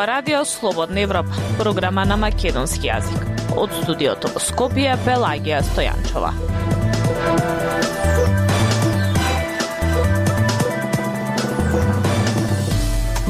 ова радио Слободна Европа, програма на македонски јазик. Од студиото во Скопје Пелагија Стојанчова.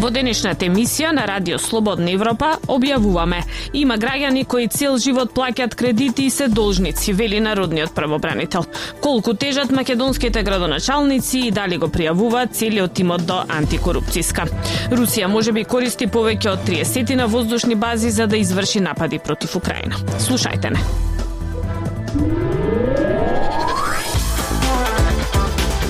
Во денешната емисија на Радио Слободна Европа објавуваме има граѓани кои цел живот плаќаат кредити и се должници, вели народниот правобранител. Колку тежат македонските градоначалници и дали го пријавуваат целиот тимот до антикорупцијска. Русија може би користи повеќе од 30 на воздушни бази за да изврши напади против Украина. Слушајте не.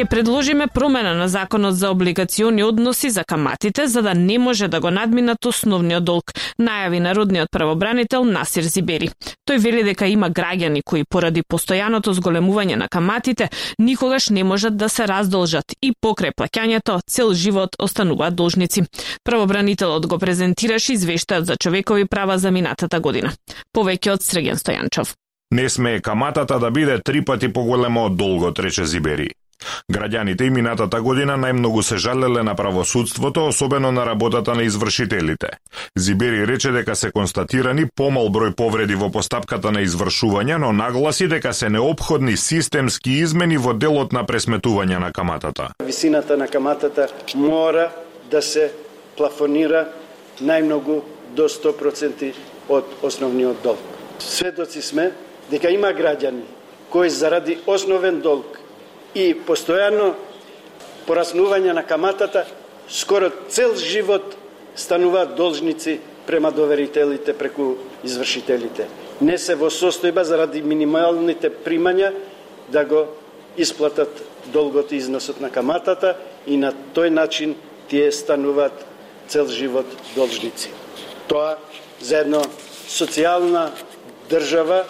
ќе предложиме промена на законот за облигациони односи за каматите за да не може да го надминат основниот долг, најави народниот правобранител Насир Зибери. Тој вели дека има граѓани кои поради постојаното зголемување на каматите никогаш не можат да се раздолжат и покрај плаќањето цел живот остануваат должници. Правобранителот го презентираше извештајот за човекови права за минатата година. Повеќе од Среген Стојанчов. Не смее каматата да биде три пати поголема од долгот, рече Зибери. Граѓаните и минатата година најмногу се жалеле на правосудството, особено на работата на извршителите. Зибери рече дека се констатирани помал број повреди во постапката на извршување, но нагласи дека се необходни системски измени во делот на пресметување на каматата. Висината на каматата мора да се плафонира најмногу до 100% од основниот долг. Сведоци сме дека има граѓани кои заради основен долг и постојано пораснување на каматата, скоро цел живот стануваат должници према доверителите преку извршителите. Не се во состојба заради минималните примања да го исплатат долгот и износот на каматата и на тој начин тие стануваат цел живот должници. Тоа за една социјална држава,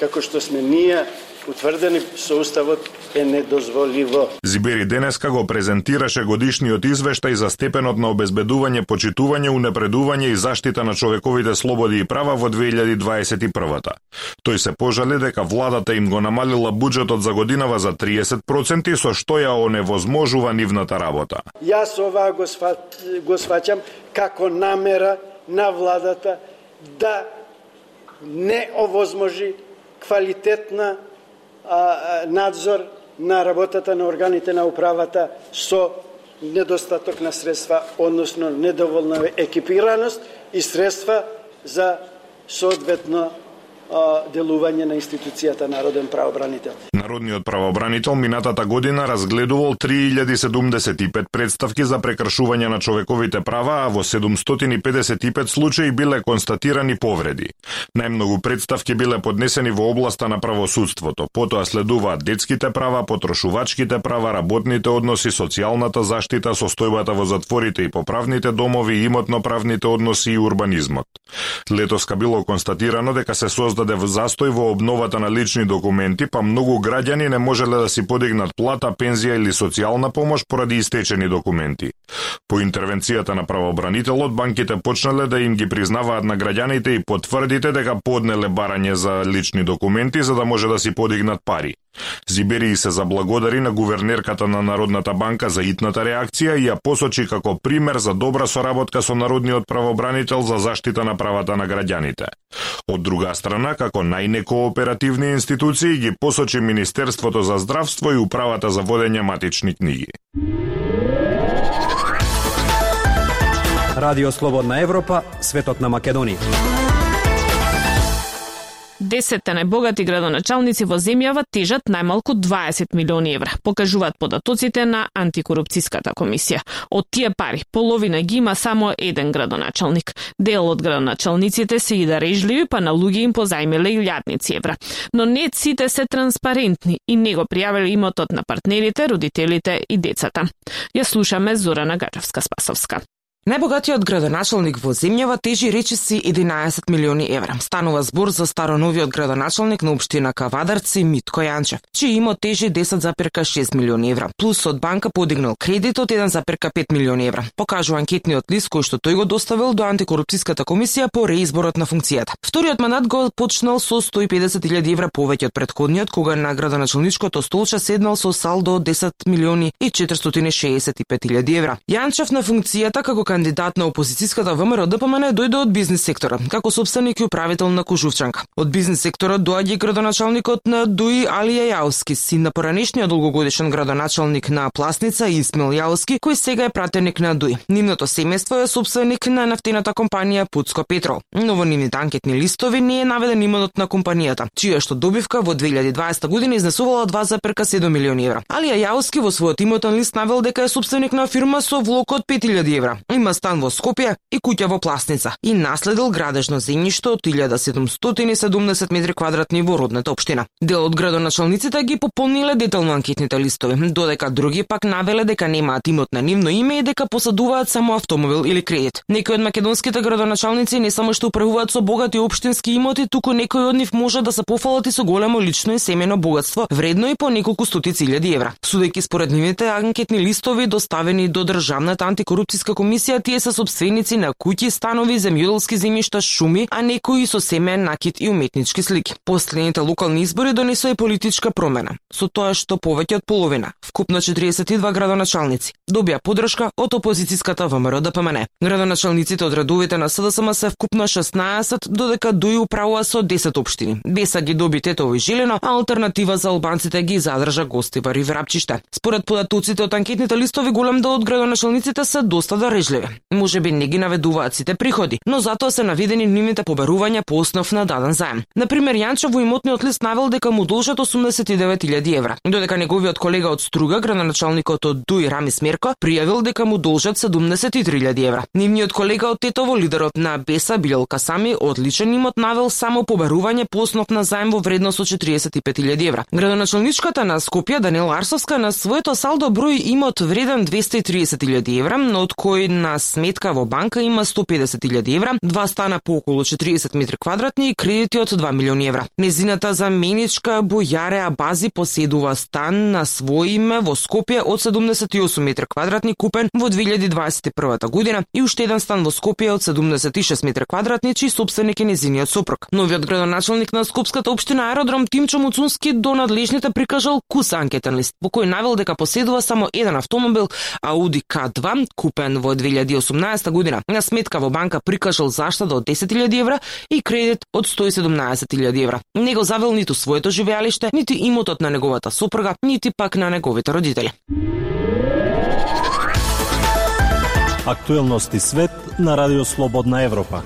како што сме ние, утврдени со Уставот е недозволиво. Зибери денеска го презентираше годишниот извештај за степенот на обезбедување, почитување, унапредување и заштита на човековите слободи и права во 2021-та. Тој се пожали дека владата им го намалила буџетот за годинава за 30% со што ја оневозможува нивната работа. Јас ова го, сват, го сваќам како намера на владата да не овозможи квалитетна надзор на работата на органите на управата со недостаток на средства, односно недоволна екипираност и средства за соодветно делување на институцијата Народен правобранител. Народниот правобранител минатата година разгледувал 3075 представки за прекршување на човековите права, а во 755 случаи биле констатирани повреди. Најмногу представки биле поднесени во областа на правосудството, потоа следуваат детските права, потрошувачките права, работните односи, социјалната заштита, состојбата во затворите и поправните домови, имотно-правните односи и урбанизмот. Летоска било констатирано дека се созда создаде застој во обновата на лични документи, па многу граѓани не можеле да си подигнат плата, пензија или социјална помош поради истечени документи. По интервенцијата на правобранителот, банките почнале да им ги признаваат на граѓаните и потврдите дека поднеле барање за лични документи за да може да си подигнат пари. Зибери се заблагодари на гувернерката на Народната банка за итната реакција и ја посочи како пример за добра соработка со Народниот правобранител за заштита на правата на граѓаните. Од друга страна, како најнекооперативни институции ги посочи Министерството за здравство и Управата за водење матични книги. Радио Слободна Европа, светот на Македонија. Десетте најбогати градоначалници во земјава тежат најмалку 20 милиони евра, покажуваат податоците на антикорупцијската комисија. Од тие пари, половина ги има само еден градоначалник. Дел од градоначалниците се и дарежливи, па на луѓе им позајмиле илјадници евра. Но не сите се транспарентни и не го пријавиле имотот на партнерите, родителите и децата. Ја слушаме Зорана Гаджевска-Спасовска. Најбогатиот градоначалник во земјава тежи речиси 11 милиони евра. Станува збор за староновиот градоначалник на општина Кавадарци Митко Јанчев, чиј имот тежи 10,6 милиони евра, плюс од банка подигнал кредит од 1,5 милиони евра. Покажува анкетниот лист кој што тој го доставил до антикорупцијската комисија по реизборот на функцијата. Вториот мандат го почнал со 150.000 евра повеќе од предходниот, кога на градоначалничкото столче седнал со салдо 10 милиони и 465.000 евра. Јанчев на функцијата како кандидат на опозицијската ВМРО ДПМН дојде од бизнис сектора, како собственик и управител на Кожувчанка. Од бизнис секторот доаѓа градоначалникот на Дуи Алија Јауски, син на поранешниот долгогодишен градоначалник на Пласница Исмил Јауски, кој сега е пратеник на Дуи. Нивното семејство е собственик на нафтената компанија Пуцко Петрол. Но во нивните анкетни листови не е наведен именот на компанијата, чија што добивка во 2020 година изнесувала 2,7 милиони евра. Алија Јауски во својот имотен лист навел дека е собственик на фирма со влог од 5000 евра. Има стан во Скопје и куќа во Пласница и наследил градежно земјиште од 1770 метри квадратни во родната општина. Дел од градоначалниците ги пополниле детално анкетните листови, додека други пак навеле дека немаат имот на нивно име и дека посадуваат само автомобил или кредит. Некои од македонските градоначалници не само што управуваат со богати општински имоти, туку некои од нив може да се пофалат и со големо лично и семено богатство, вредно и по неколку стотици илјади евра. Судејќи според нивните анкетни листови доставени до Државната антикорупцијска комисија, тие се собственици на куќи, станови, земјоделски земјишта, шуми, а некои со семеен накид и уметнички слики. Последните локални избори донесоа и политичка промена, со тоа што повеќе од половина, вкупно 42 градоначалници, добија подршка од опозицијската ВМРО ДПМН. Градоначалниците од редовите на СДСМ се вкупно 16, додека Дуј управува со 10 општини. Беса ги доби Тетово и Жилено, а алтернатива за албанците ги задржа Гостивар и Врапчиште. Според податоците од анкетните листови, голем дел од градоначалниците се доста дарежливи. Може би не ги наведуваат сите приходи, но затоа се наведени нивните побарувања по основ на даден заем. Например, Јанчев во имотниот лист навел дека му должат 89.000 евра, додека неговиот колега од Струга, градоначалникот од Дуј Рами Смерко, пријавил дека му должат 73.000 евра. Нивниот колега од Тетово, лидерот на Беса Билел Касами, одличен имот навел само побарување по основ на заем во вредност од 45.000 евра. Градоначалничката на Скопје Данил Арсовска на своето салдо број имот вреден 230.000 евра, но од кој на сметка во банка има 150.000 евра, два стана по околу 40 метри квадратни и кредити од 2 милиони евра. Незината заменичка Бојаре Абази поседува стан на свој име во Скопје од 78 метри квадратни купен во 2021 година и уште еден стан во Скопје од 76 метри квадратни чиј собственик е незиниот сопруг. Новиот градоначалник на Скопската општина Аеродром Тимчо Муцунски до надлежните прикажал кус анкетен лист, во кој навел дека поседува само еден автомобил Audi K2 купен во 2018 година. На сметка во банка прикажал заштада од 10.000 евра и кредит од 117.000 евра. Не го завел ниту своето живеалиште, нити имотот на неговата сопруга, нити пак на неговите родители. Актуелности свет на Радио Слободна Европа.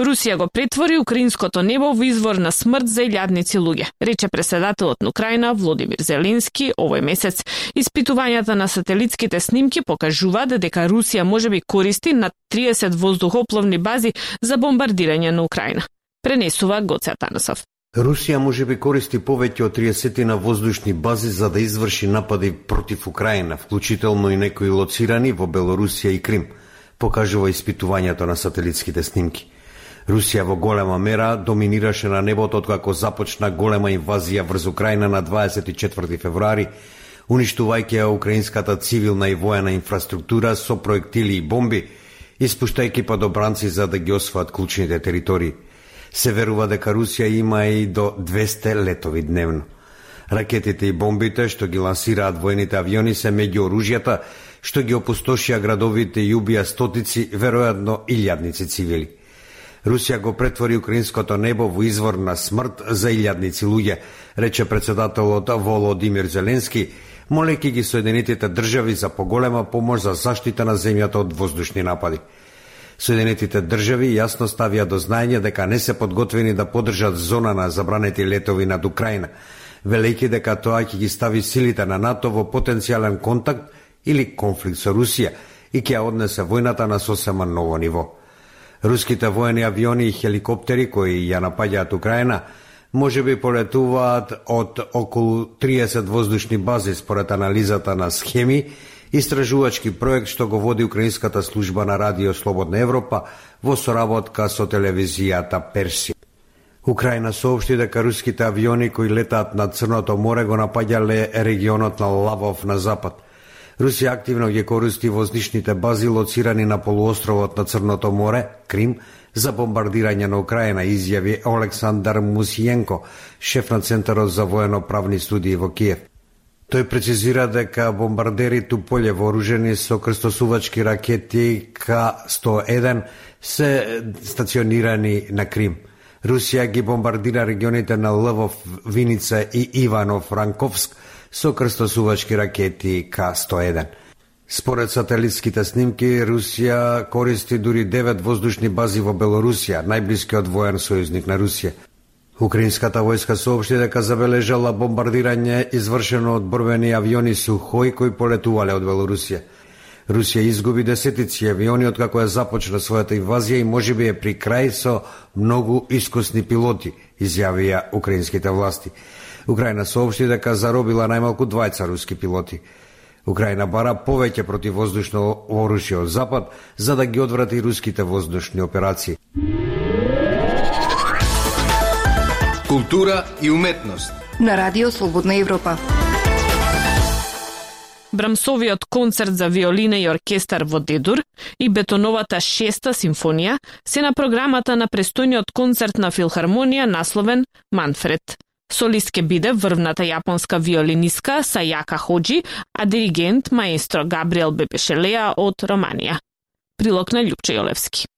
Русија го претвори украинското небо во извор на смрт за илјадници луѓе, рече преседателот на Украина Владимир Зеленски овој месец. Испитувањата на сателитските снимки покажуваат да дека Русија можеби користи над 30 воздухопловни бази за бомбардирање на Украина. Пренесува Гоце Танасов. Русија може би користи повеќе од 30 на воздушни бази за да изврши напади против Украина, вклучително и некои лоцирани во Белорусија и Крим, покажува испитувањето на сателитските снимки. Русија во голема мера доминираше на небото откако започна голема инвазија врз Украина на 24 февруари, уништувајќи ја украинската цивилна и воена инфраструктура со проектили и бомби, испуштајќи подобранци за да ги освоат клучните територии. Се верува дека Русија има и до 200 летови дневно. Ракетите и бомбите што ги лансираат воените авиони се меѓу оружјата што ги опустошија градовите и убија стотици, веројатно илјадници цивили. Русија го претвори украинското небо во извор на смрт за илјадници луѓе, рече председателот Володимир Зеленски, молејќи ги Соединетите држави за поголема помош за заштита на земјата од воздушни напади. Соединетите држави јасно ставија до знаење дека не се подготвени да подржат зона на забранети летови над Украина, велејќи дека тоа ќе ги стави силите на НАТО во потенцијален контакт или конфликт со Русија и ќе ја однесе војната на сосема ново ниво. Руските воени авиони и хеликоптери кои ја напаѓаат Украина може би полетуваат од околу 30 воздушни бази според анализата на схеми Истражувачки проект што го води Украинската служба на Радио Слободна Европа во соработка со телевизијата Персија. Украина соопшти дека руските авиони кои летаат над Црното море го напаѓале регионот на Лавов на запад. Русија активно ги користи воздушните бази лоцирани на полуостровот на Црното море, Крим, за бомбардирање на Украина, изјави Олександар Мусиенко, шеф на Центарот за воено-правни студии во Киев. Тој прецизира дека бомбардери Туполе вооружени со крстосувачки ракети К-101 се стационирани на Крим – Русија ги бомбардира регионите на Лвов, Виница и Иванов Ранковск со крстосувачки ракети К-101. Според сателитските снимки, Русија користи дури 9 воздушни бази во Белорусија, најблискиот воен сојузник на Русија. Украинската војска соопшти дека забележала бомбардирање извршено од борбени авиони Сухој кои полетувале од Белорусија. Русија изгуби десетици авиони од како ја започна својата инвазија и можеби е при крај со многу искусни пилоти, изјавија украинските власти. Украина соопшти дека заробила најмалку двајца руски пилоти. Украина бара повеќе противвоздушно оружје од Запад за да ги одврати руските воздушни операции. Култура и уметност на Радио Слободна Европа. Брамсовиот концерт за виолина и оркестар во Дедур и Бетоновата шеста симфонија се на програмата на престојниот концерт на филхармонија насловен Манфред. Солист ке биде врвната јапонска виолиниска Сајака Ходжи, а диригент маестро Габриел Бепешелеа од Романија. Прилог на Лјупче Јолевски.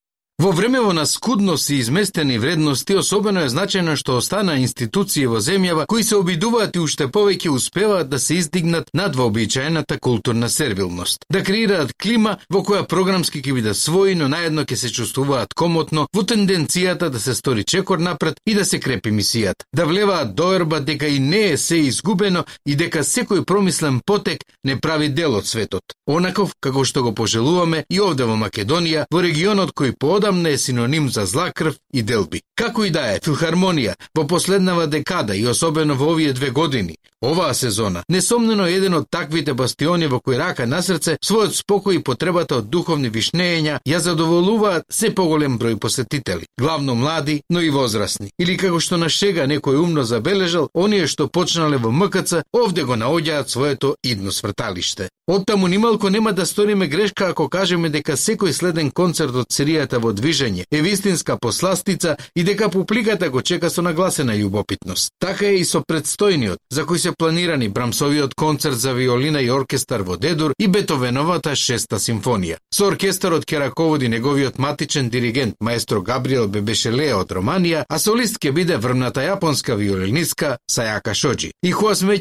Во времево на скудност и изместени вредности, особено е значено што остана институции во земјава кои се обидуваат и уште повеќе успеваат да се издигнат над вообичаената културна сервилност. Да креираат клима во која програмски ќе бидат своји, но наедно ќе се чувствуваат комотно во тенденцијата да се стори чекор напред и да се крепи мисијата. Да влеваат доерба дека и не е се изгубено и дека секој промислен потек не прави дел од светот. Онаков како што го пожелуваме и овде во Македонија, во регионот кој поодам срамна е синоним за зла крв и делби. Како и да е, филхармонија во последнава декада и особено во овие две години, оваа сезона, несомнено е еден од таквите бастиони во кои рака на срце, својот спокој и потребата од духовни вишнења ја задоволуваат се поголем број посетители, главно млади, но и возрастни. Или како што на шега некој умно забележал, оние што почнале во МКЦ, овде го наоѓаат своето идно сврталиште. Оттаму нималко нема да сториме грешка ако кажеме дека секој следен концерт од серијата во движење е вистинска посластица и дека публиката го чека со нагласена љубопитност. Така е и со предстојниот, за кој се планирани Брамсовиот концерт за виолина и оркестар во Дедур и Бетовеновата шеста симфонија. Со оркестарот ќе раководи неговиот матичен диригент маестро Габриел Бебешелеа од Романија, а солист ќе биде врвната јапонска виолинистка Сајака Шоджи. И кога сме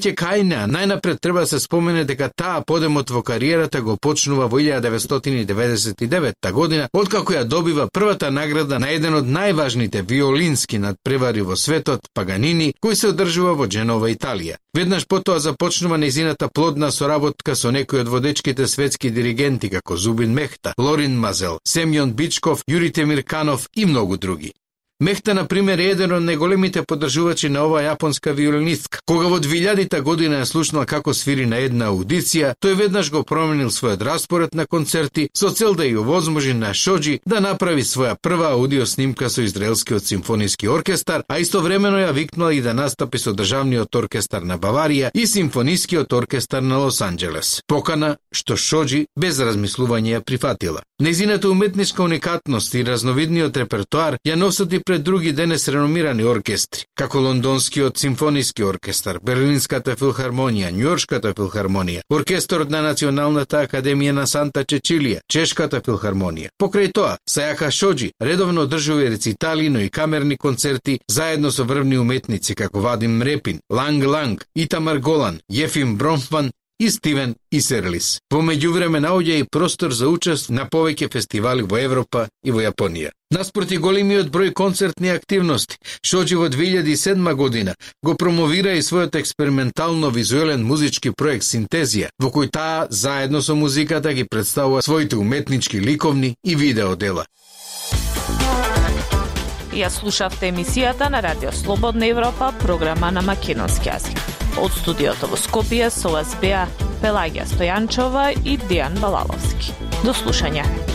најнапред треба да се спомене дека таа подемот во кариерата го почнува во 1999 година, откако ја добива првата награда на еден од најважните виолински надпревари во светот, Паганини, кој се одржува во Дженова, Италија. Веднаш потоа започнува незината плодна соработка со некои од водечките светски диригенти како Зубин Мехта, Лорин Мазел, Семјон Бичков, Јури Темирканов и многу други. Мехта, на пример, е еден од најголемите поддржувачи на оваа јапонска виолинистка. Кога во 2000 година ја слушнал како свири на една аудиција, тој веднаш го променил својот распоред на концерти со цел да ја овозможи на Шоджи да направи своја прва аудио снимка со Израелскиот симфониски оркестар, а истовремено ја викнал и да настапи со Државниот оркестар на Баварија и Симфонискиот оркестар на Лос Анджелес. Покана што Шоджи без размислување ја прифатила. Незината уметничка уникатност и разновидниот репертоар ја носат и пред други денес реномирани оркестри, како Лондонскиот симфониски оркестар, Берлинската филхармонија, Њујоршката филхармонија, оркестрот на Националната академија на Санта Чечилија, Чешката филхармонија. Покрај тоа, Сајака Шоджи редовно одржува рецитали, но и камерни концерти заедно со врвни уметници како Вадим Репин, Ланг Ланг, Итамар Голан, Јефим Бромфман и Стивен Исерлис. Во меѓувреме наоѓа и простор за учест на повеќе фестивали во Европа и во Јапонија. Наспроти големиот број концертни активности, Шоджи во 2007 година го промовира и својот експериментално визуелен музички проект Синтезија, во кој таа заедно со музиката ги представува своите уметнички ликовни и видео дела. Ја слушавте емисијата на Радио Слободна Европа, програма на македонски јазик. Од студиото во Скопје со вас беа Пелагија Стојанчова и Дијан Балаловски. До слушање.